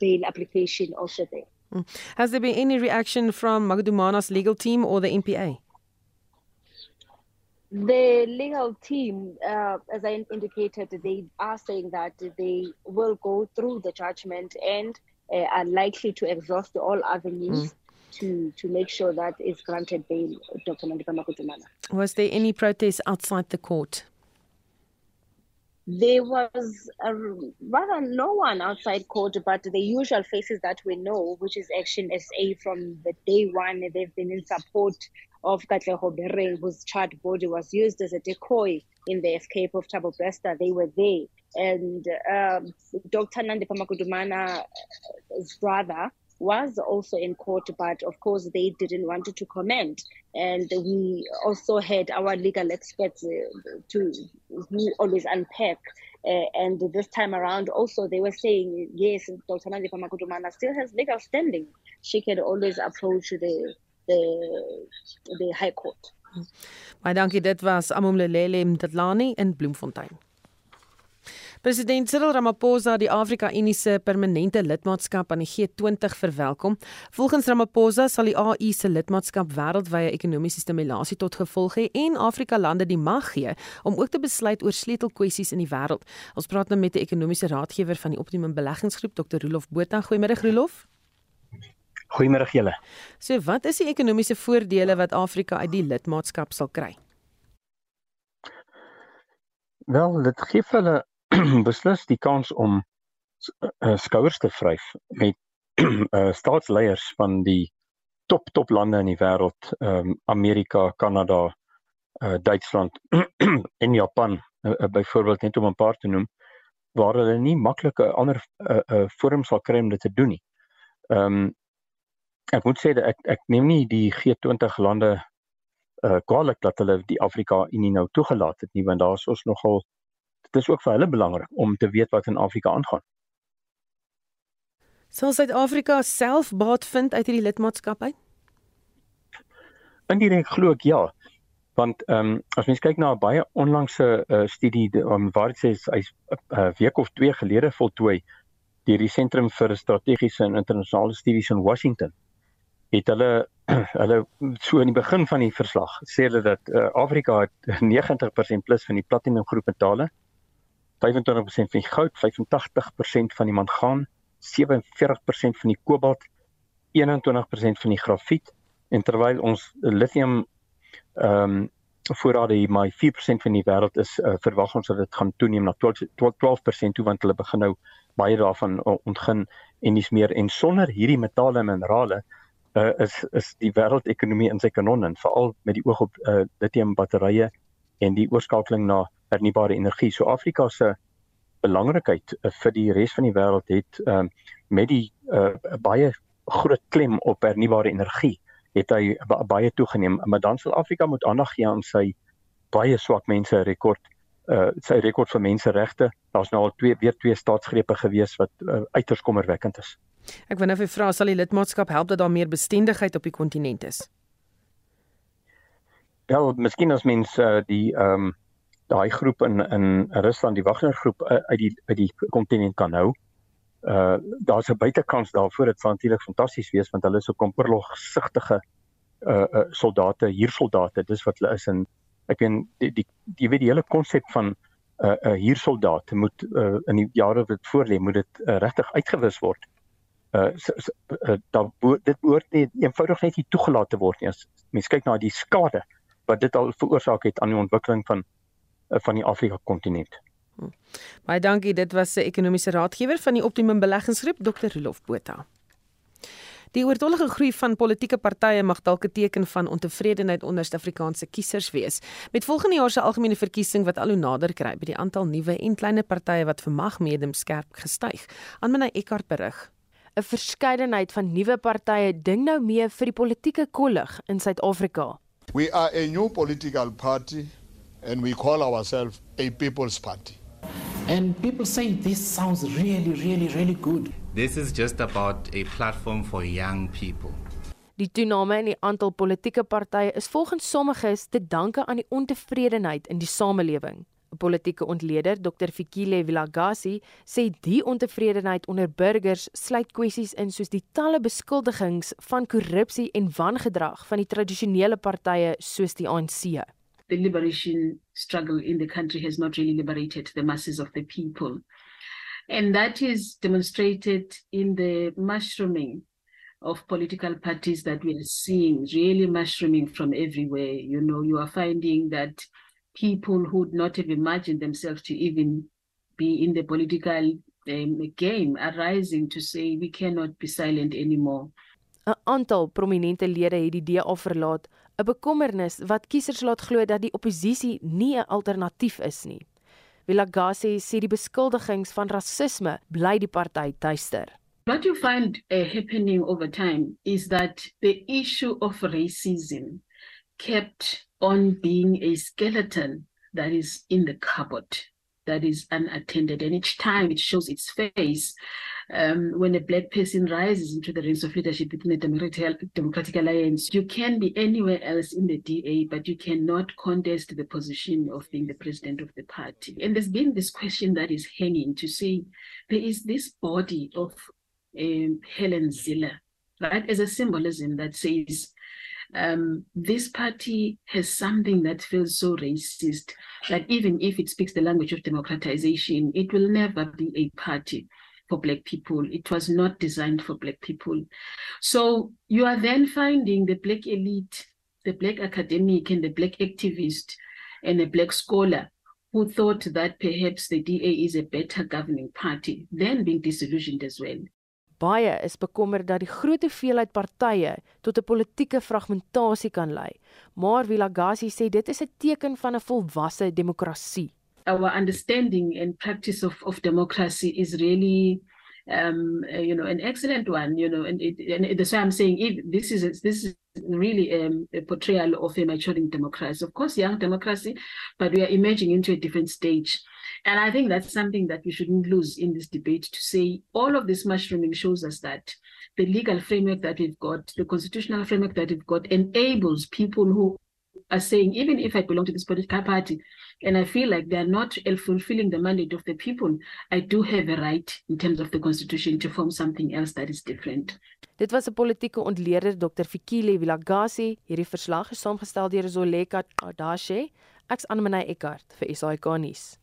Speaker 19: bail application also there.
Speaker 2: Mm. Has there been any reaction from Magudumana's legal team or the NPA?
Speaker 19: The legal team, uh, as I indicated, they are saying that they will go through the judgment and uh, are likely to exhaust all avenues. Mm to to make sure that is granted bail Dr. Nandipha Makutumana.
Speaker 2: Was there any protest outside the court?
Speaker 19: There was a, rather no one outside court, but the usual faces that we know, which is Action SA from the day one, they've been in support of Katleho Bereng, whose charred body was used as a decoy in the escape of Tabo Bresta. They were there. And um, Dr. Nandipha Makudumana's brother, was also in court, but of course they didn't want to comment. And we also had our legal experts uh, to who always unpack. Uh, and this time around, also they were saying yes, Dr. Makudumana still has legal standing. She can always approach the the the High Court.
Speaker 2: Baie dankie dit was Amomlelele Mtatlani in Bloemfontein. President Cyril Ramaphosa het die Afrika Unie se permanente lidmaatskap aan die G20 verwelkom. Volgens Ramaphosa sal die AU se lidmaatskap wêreldwye ekonomiese stimulasie tot gevolg hê en Afrika lande die mag gee om ook te besluit oor sleutelkwessies in die wêreld. Ons praat nou met 'n ekonomiese raadgewer van die Optimum Beleggingsgroep, Dr. Rolof Botha. Goeiemôre Rolof.
Speaker 20: Goeiemôre julle.
Speaker 2: So, wat is die ekonomiese voordele wat Afrika uit die lidmaatskap sal kry?
Speaker 20: Wel, dit gee vir hulle beslis die kans om uh, skouers te vryf met uh, staatsleiers van die top top lande in die wêreld, um, Amerika, Kanada, uh, Duitsland en Japan uh, uh, byvoorbeeld net om 'n paar te noem waar hulle nie maklike ander uh, uh, forums sal kry om dit te doen nie. Ehm um, ek moet sê dat ek ek neem nie die G20 lande uh kwaliek dat hulle die Afrika Unie nou toegelaat het nie want daar is ons nogal dit is ook vir hulle belangrik om te weet wat in Afrika aangaan.
Speaker 2: Sal Suid-Afrika self baat vind uit hierdie lidmaatskap uit?
Speaker 20: Indirek glo ek ja. Want ehm um, as mens kyk na 'n baie onlangse uh, studie um, waar dit sê hy's 'n uh, week of 2 gelede voltooi deur die Sentrum vir Strategiese en Internasionale Studies in Washington het hulle hulle so in die begin van die verslag sê hulle dat uh, Afrika het 90% plus van die platinum groep metale 25% van die goud, 85% van die mangaan, 47% van die kobalt, 21% van die grafiet. En terwyl ons lithium ehm um, voorrade hier maar 4% van die wêreld is uh, verwag ons dat dit gaan toeneem na 12%, 12% toe want hulle begin nou baie daarvan ontgin en dis meer. En sonder hierdie metale en minerale uh, is is die wêreldekonomie in sy kanon en veral met die oog op uh, lithium batterye en die oorskakeling na hernubare energie. So Afrika se belangrikheid uh, vir die res van die wêreld het um, met die uh, baie groot klem op hernubare energie het hy baie toegeneem. Maar dan sal Afrika moet aandag gee aan sy baie swak mense rekord uh sy rekord vir menseregte. Daar's nou al twee weer twee staatsgrepe gewees wat uh, uiters kommerwekkend is.
Speaker 2: Ek wil nou vir vra sal die lidmaatskap help dat daar meer bestendigheid op die kontinent is?
Speaker 20: Ja, miskien as mens uh, die ehm um, daai groep in in Rusland die Wagner groep uh, uit die uit die kontinent kan hou. Uh daar's 'n buitekans daarvoor dit sal natuurlik fantasties wees want hulle is so komperlogsigtige uh, uh soldate, huursoldate, dis wat hulle is en ek en die die jy weet die hele konsep van 'n uh, uh, huursoldaat moet uh, in die jare wat voor lê moet dit uh, regtig uitgewis word. Uh, so, so, uh dan dit behoort nie eenvoudig net nie toegelaat te word nie as mens kyk na die skade wat dit al veroorsaak het aan die ontwikkeling van van die Afrika kontinent.
Speaker 2: Hm. Baie dankie, dit was 'n ekonomiese raadgewer van die Optimum Beleggingsgroep, Dr. Rolof Botha. Die oortollige groei van politieke partye mag dalk 'n teken van ontevredenheid onder Suid-Afrikaanse kiesers wees. Met volgende jaar se algemene verkiesing wat al hoe nader kry, by die aantal nuwe en kleiner partye wat vir magmedem skerp gestyg. Aanmina Eckart berig.
Speaker 4: 'n Verskeidenheid van nuwe partye ding nou mee vir die politieke kollig in Suid-Afrika.
Speaker 21: We are a new political party and we call ourselves a people's party.
Speaker 22: And people say this sounds really, really, really good.
Speaker 23: This is just about a platform for young people.
Speaker 4: Die toename in die aantal politieke partye is volgens sommiges te danke aan die ontevredenheid in die samelewing. 'n Politieke ontleder, Dr Fikile Vilagasi, sê die ontevredenheid onder burgers sluit kwessies in soos die talle beskuldigings van korrupsie en wangedrag van die tradisionele partye soos die ANC.
Speaker 24: The liberation struggle in the country has not really liberated the masses of the people. And that is demonstrated in the mushrooming of political parties that we are seeing, really mushrooming from everywhere. You know, you are finding that people who would not have imagined themselves to even be in the political um, game are rising to say we cannot be silent anymore.
Speaker 4: 'n Aantal prominente lede het die DA verlaat, 'n bekommernis wat kiesers laat glo dat die oppositie nie 'n alternatief is nie. Vilagasi sê die beskuldigings van rasisme bly die party tuister.
Speaker 24: What you find uh, happening over time is that the issue of racism kept on being a skeleton that is in the cupboard that is unattended and each time it shows its face um, when a black person rises into the ranks of leadership within the democratic, alliance you can be anywhere else in the da but you cannot contest the position of being the president of the party. And there's been this question that is hanging to say there is this body of um, helen ziller right? As a symbolism that says um, this party has something that feels so racist that even if it speaks the language of democratization, it will never be a party for Black people. It was not designed for Black people. So you are then finding the Black elite, the Black academic, and the Black activist, and the Black scholar who thought that perhaps the DA is a better governing party, then being disillusioned as well.
Speaker 4: Baie is bekommerd dat die groot hoeveelheid partye tot 'n politieke fragmentasie kan lei. Maar Vilagasi sê dit is 'n teken van 'n volwasse demokrasie.
Speaker 24: Our understanding and practice of of democracy is really um uh, you know an excellent one you know and, it, and that's why i'm saying if this is this is really um, a portrayal of a maturing democracy. Of course young democracy but we are emerging into a different stage. And i think that's something that we shouldn't lose in this debate to say all of this mushrooming shows us that the legal framework that we've got the constitutional framework that we've got enables people who are saying, even if I belong to this political party and I feel like they're not fulfilling the mandate of the people, I do have a right in terms of the constitution to form something else that is different.
Speaker 4: Dit was 'n politieke ontleeder Dr. Fikile Vilagasi. Hierdie verslag is saamgestel deur Zoleka Adashe. Ek's Annelie Eckart vir SAK nuus.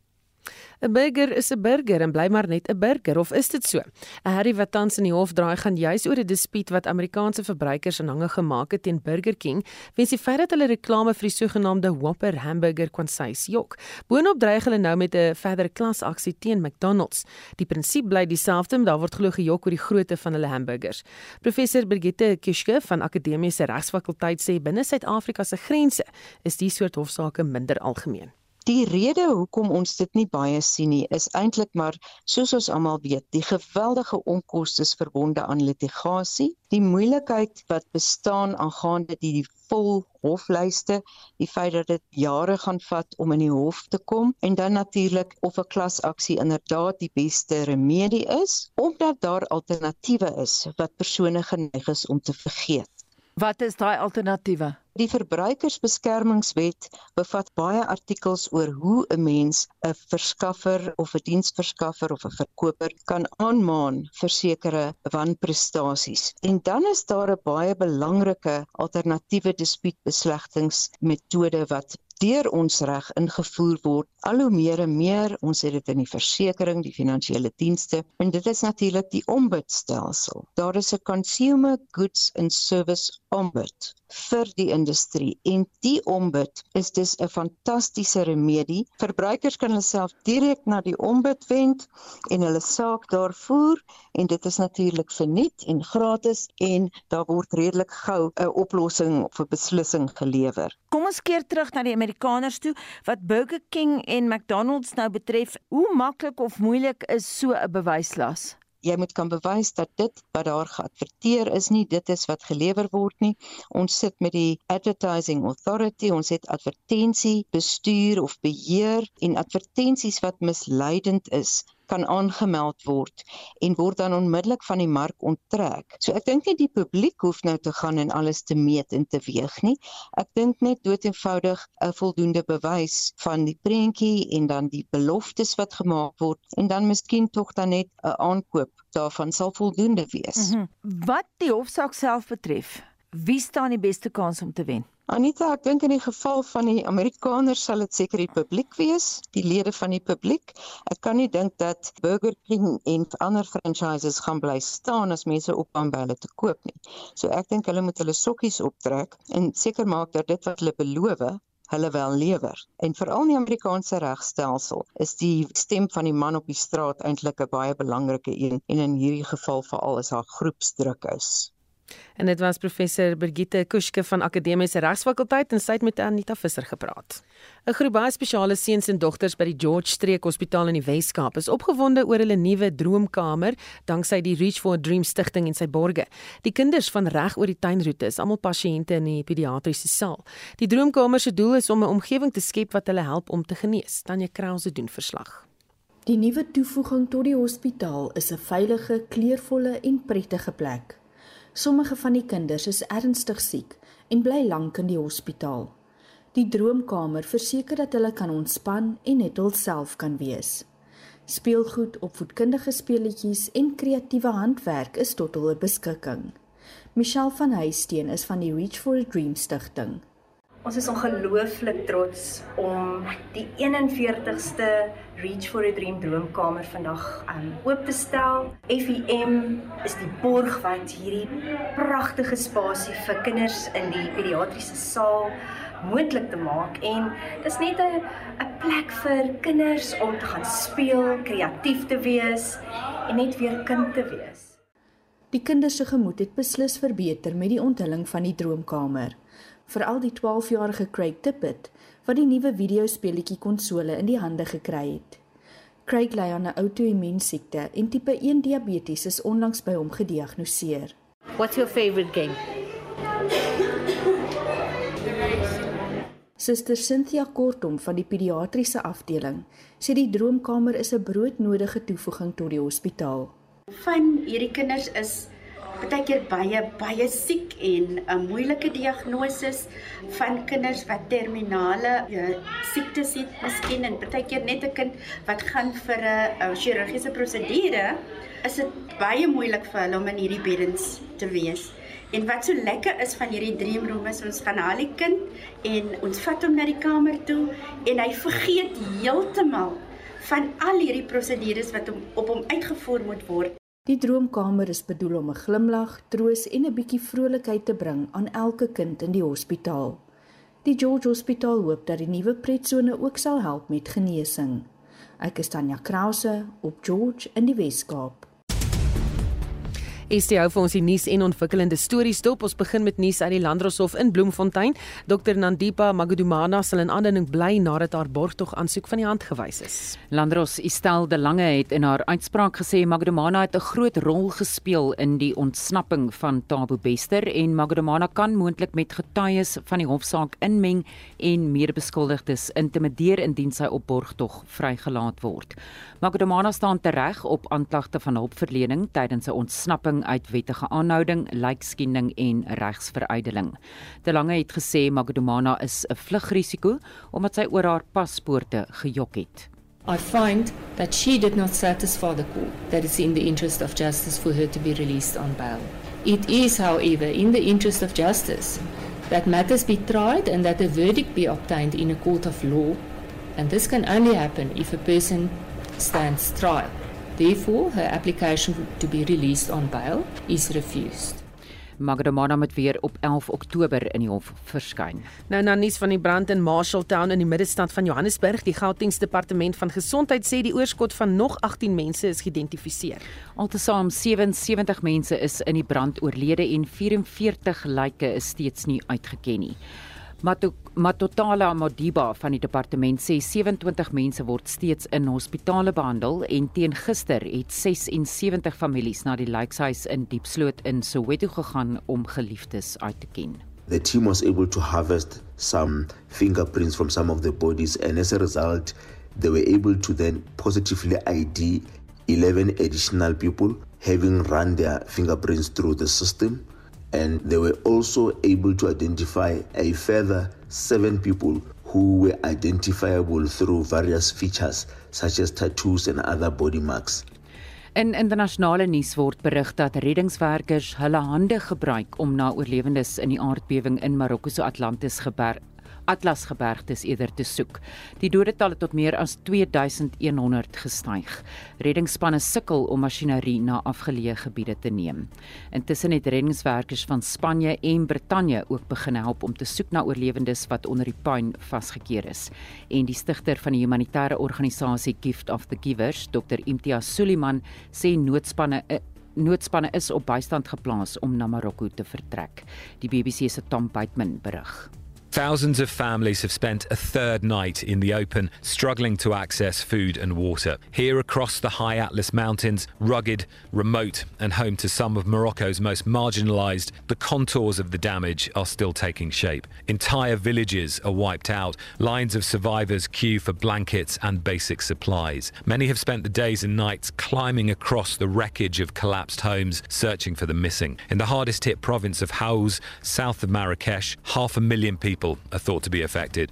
Speaker 2: 'n Burger is 'n burger en bly maar net 'n burger of is dit so? 'n Harry wat tans in die hof draai gaan juis oor 'n dispuut wat Amerikaanse verbruikers aanhange gemaak het teen Burger King, weens die feit dat hulle reklame vir die sogenaamde Whopper hamburger kon sês jok. Boonop dreig hulle nou met 'n verdere klasaksie teen McDonald's. Die prinsip bly dieselfde, maar daar word glo gejok oor die grootte van hulle hamburgers. Professor Brigitte Kishke van Akademiese Regsfakulteit sê binne Suid-Afrika se grense is die soort hofsaake minder algemeen.
Speaker 25: Die rede hoekom ons dit nie baie sien nie, is eintlik maar soos ons almal weet, die geweldige onkoste verbonde aan litigasie, die moeilikheid wat bestaan aangaande die, die vol hoflyste, die feit dat dit jare gaan vat om in die hof te kom en dan natuurlik of 'n klasaksie inderdaad die beste remedie is, omdat daar alternatiewe is wat persone geneig is om te vergeet.
Speaker 26: Wat is daai alternatiewe?
Speaker 25: Die verbruikersbeskermingswet bevat baie artikels oor hoe 'n mens 'n verskaffer of 'n diensverskaffer of 'n verkoper kan aanmaan vir sekere wanprestasies. En dan is daar 'n baie belangrike alternatiewe dispuutbeslegtingsmetode wat deur ons reg ingevoer word al hoe meer en meer ons het dit in die versekerings die finansiële dienste en dit is natuurlik die ombudstelsel daar is 'n consumer goods and service ombud vir die industrie en die ombud is dus 'n fantastiese remedie. Verbruikers kan hulle self direk na die ombud wend en hulle saak daar voer en dit is natuurlik verniet en gratis en daar word redelik gou 'n oplossing of 'n beslissing gelewer.
Speaker 26: Kom ons keer terug na die Amerikaners toe wat Burger King en McDonald's nou betref. Hoe maklik of moeilik is so 'n bewyslas?
Speaker 25: Jy moet kan bewys dat dit wat daar geadverteer is nie dit is wat gelewer word nie. Ons sit met die Advertising Authority, ons het advertensie bestuur of beheer en advertensies wat misleidend is kan aangemeld word en word dan onmiddellik van die mark onttrek. So ek dink nie die publiek hoef nou te gaan en alles te meet en te weeg nie. Ek dink net doeteenvoudig 'n voldoende bewys van die prentjie en dan die beloftes wat gemaak word en dan miskien tog dan net 'n aankoop daarvan sal voldoende wees. Mm
Speaker 26: -hmm. Wat die hofsaak self betref, wie staan die beste kans om te wen?
Speaker 25: Anita, ek dink in die geval van die Amerikaners sal dit seker die publiek wees, die lede van die publiek. Ek kan nie dink dat Burger King en ander franchises gaan bly staan as mense opkom by hulle te koop nie. So ek dink hulle moet hulle sokkies optrek en seker maak dat dit wat hulle beloof hulle wel lewer. En veral in die Amerikaanse regstelsel is die stem van die man op die straat eintlik 'n baie belangrike een en in hierdie geval veral as daar groepsdruk is.
Speaker 2: En dit was professor Brigitte Kuske van Akademiese Regsfakulteit en sy het met Anita Visser gepraat. 'n Groep baie spesiale seuns en dogters by die George Streek Hospitaal in die Wes-Kaap is opgewonde oor hulle nuwe droomkamer danksy die Reach for a Dream stigting en sy borge. Die kinders van reg oor die tuinroete is almal pasiënte in die pediatriese saal. Die droomkamer se doel is om 'n omgewing te skep wat hulle help om te genees. Tanya Krause doen verslag.
Speaker 27: Die nuwe toevoeging tot die hospitaal is 'n veilige, kleurvolle en prettige plek. Sommige van die kinders is ernstig siek en bly lank in die hospitaal. Die droomkamer verseker dat hulle kan ontspan en net hulself kan wees. Speelgoed, opvoedkundige speletjies en kreatiewe handwerk is tot hulle beskikking. Michelle van Huisteen is van die Reach for a Dream stigting.
Speaker 28: Ons is ongelooflik trots om die 41ste Reach for a Dream droomkamer vandag um oop te stel. FEM is die borg wat hierdie pragtige spasie vir kinders in die pediatriese saal moontlik te maak en dis net 'n 'n plek vir kinders om te gaan speel, kreatief te wees en net weer kind te wees.
Speaker 27: Die kinders se gemoed het beslis verbeter met die onthulling van die droomkamer veral die 12-jarige Craig Tippett wat die nuwe videospeletjie konsole in die hande gekry het. Craig ly aan 'n outoimmuunsiekte en tipe 1 diabetes is onlangs by hom gediagnoseer.
Speaker 29: What's your favorite game?
Speaker 27: Suster Cynthia Kortom van die pediatriese afdeling sê die droomkamer is 'n broodnodige toevoeging tot die hospitaal.
Speaker 29: Van hierdie kinders is
Speaker 30: partykeer baie baie siek en 'n moeilike diagnose van kinders wat terminale uh, siektes het, miskien en partykeer net 'n kind wat gaan vir 'n chirurgiese prosedure, is dit baie moeilik vir hulle om in hierdie beddens te wees. En wat so lekker is van hierdie dream room is ons gaan haal die kind en ons vat hom na die kamer toe en hy vergeet heeltemal van al hierdie prosedures wat hom op hom uitgevoer moet word.
Speaker 27: Die droomkamer is bedoel om 'n glimlag, troos en 'n bietjie vrolikheid te bring aan elke kind in die hospitaal. Die George Hospitaal hoop dat die nuwe pretsone ook sal help met genesing. Ek is Tanya Krause op George in die Wes-Kaap.
Speaker 2: Estie hou vir ons die nuus en ontwikkelende stories dop. Ons begin met nuus uit die Landdroshof in Bloemfontein. Dr Nandipa Magudumana sal in aandeling bly nadat haar borgtog aansoek van die hand gewys is.
Speaker 5: Landros Estel de Lange het in haar uitspraak gesê Magudumana het 'n groot rol gespeel in die ontsnapping van Tabo Bester en Magudumana kan moontlik met getuies van die hofsaak inmeng en medebeskuldigdes intimideer indien sy op borgtog vrygelaat word. Magudumana staan tereg op aanklagte van hulpverlening tydens 'n ontsnapping uit wettige aanhouding, lijkskending en regsveruideling. De Lange het gesê Magdumana is 'n vlugrisiko omdat sy oor haar paspoorte gejok het.
Speaker 31: I find that she did not satisfy the court that it's in the interest of justice for her to be released on bail. It is, however, in the interest of justice that matters be tried and that a verdict be obtained in a court of law, and this can only happen if a person stands trial. Therefore, her application to be released on bail is refused.
Speaker 5: Magdamana moet weer op 11 Oktober in die hof verskyn.
Speaker 2: Nou na nuus van die brand in Marshalltown in die middestad van Johannesburg, die Gauteng Departement van Gesondheid sê die oorskot van nog 18 mense is geïdentifiseer.
Speaker 5: Altesaam 77 mense is in die brand oorlede en 44 lyke is steeds nie uitgeken nie. Matotala Modiba van die departement sê 27 mense word steeds in hospitale behandel en teen gister het 76 families na die lijkhuis in Diepsloot in Soweto gegaan om geliefdes uit te ken.
Speaker 32: The team was able to harvest some fingerprints from some of the bodies and as a result they were able to then positively ID 11 additional people having run their fingerprints through the system and they were also able to identify a further seven people who were identifiable through various features such as tattoos and other body marks.
Speaker 5: In internasionale nuus word berig dat reddingswerkers hulle hande gebruik om na oorlewendes in die aardbewing in Marokko se Atlantis geberg Atlasgebergtes eerder te soek. Die dodetal het tot meer as 2100 gestyg. Reddingsspanne sukkel om masjinerie na afgeleë gebiede te neem. Intussen het reddingswerkers van Spanje en Brittanje ook begin help om te soek na oorlewendes wat onder die puin vasgekeer is. En die stigter van die humanitêre organisasie Gift of the Givers, Dr Imtiaz Suliman, sê noodspanne eh, Noodspanne is op bystand geplaas om na Marokko te vertrek. Die BBC se Tom Bateman berig.
Speaker 29: Thousands of families have spent a third night in the open, struggling to access food and water. Here across the high Atlas Mountains, rugged, remote, and home to some of Morocco's most marginalised, the contours of the damage are still taking shape. Entire villages are wiped out. Lines of survivors queue for blankets and basic supplies. Many have spent the days and nights climbing across the wreckage of collapsed homes, searching for the missing. In the hardest hit province of Haouz, south of Marrakesh, half a million people people are thought to be affected.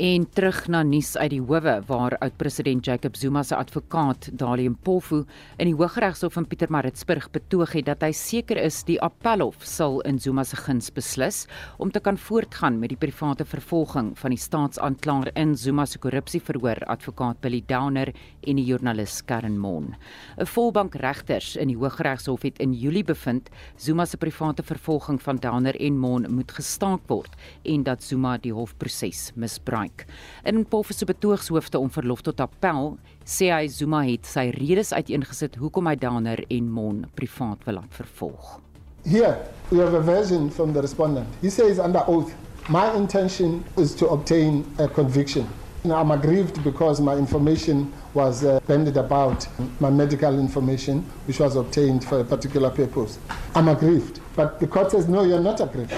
Speaker 5: En terug na nuus uit die howe waar oud-president Jacob Zuma se advokaat Dalium Pofu in die Hooggeregshof in Pietermaritzburg betoog het dat hy seker is die appelhof sal in Zuma se guns beslis om te kan voortgaan met die private vervolging van die staatsaanklaer in Zuma se korrupsieverhoor advokaat Billy Downer en die joernalis Karen Mon. 'n Volbank regters in die Hooggeregshof het in Julie bevind Zuma se private vervolging van Downer en Mon moet gestaak word en dat Zuma die hofproses misbruik. Mike. In Pofe se betoogshofte om verlof tot appel, sê hy Zuma het sy redes uiteengesit hoekom hy Danner en Mon privaat wil laat vervolg.
Speaker 33: Here, we have a version from the respondent. He says under oath, my intention is to obtain a conviction. Now, I'm aggrieved because my information was uh, banded about, my medical information, which was obtained for a particular purpose. I'm aggrieved. But the court says, no, you're not aggrieved.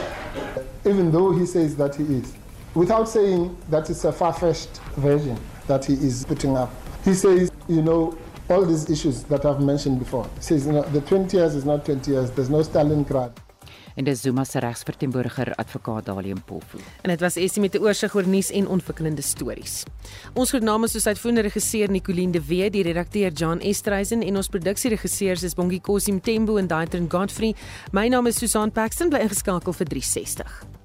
Speaker 33: Even though he says that he is. Without saying that it's a far fetched version that he is putting up. He says, you know, all these issues that I've mentioned before. He says you know, the 20 years is not 20 years. There's no Stalingrad.
Speaker 34: en dis Zuma se regsverteenwoordiger advokaat Dalium Polfu.
Speaker 2: En dit was Essie met 'n oorsig oor nuus en ontwikkelende stories. Ons groet namens soos uitvoerende regisseur Nicoline de Wee, die redakteur John Estreisen en ons produksieregisseurs is Bongie Kosim Tembo en Daitrin Godfrey. My naam is Susan Paxton, bly ingeskakel vir 360.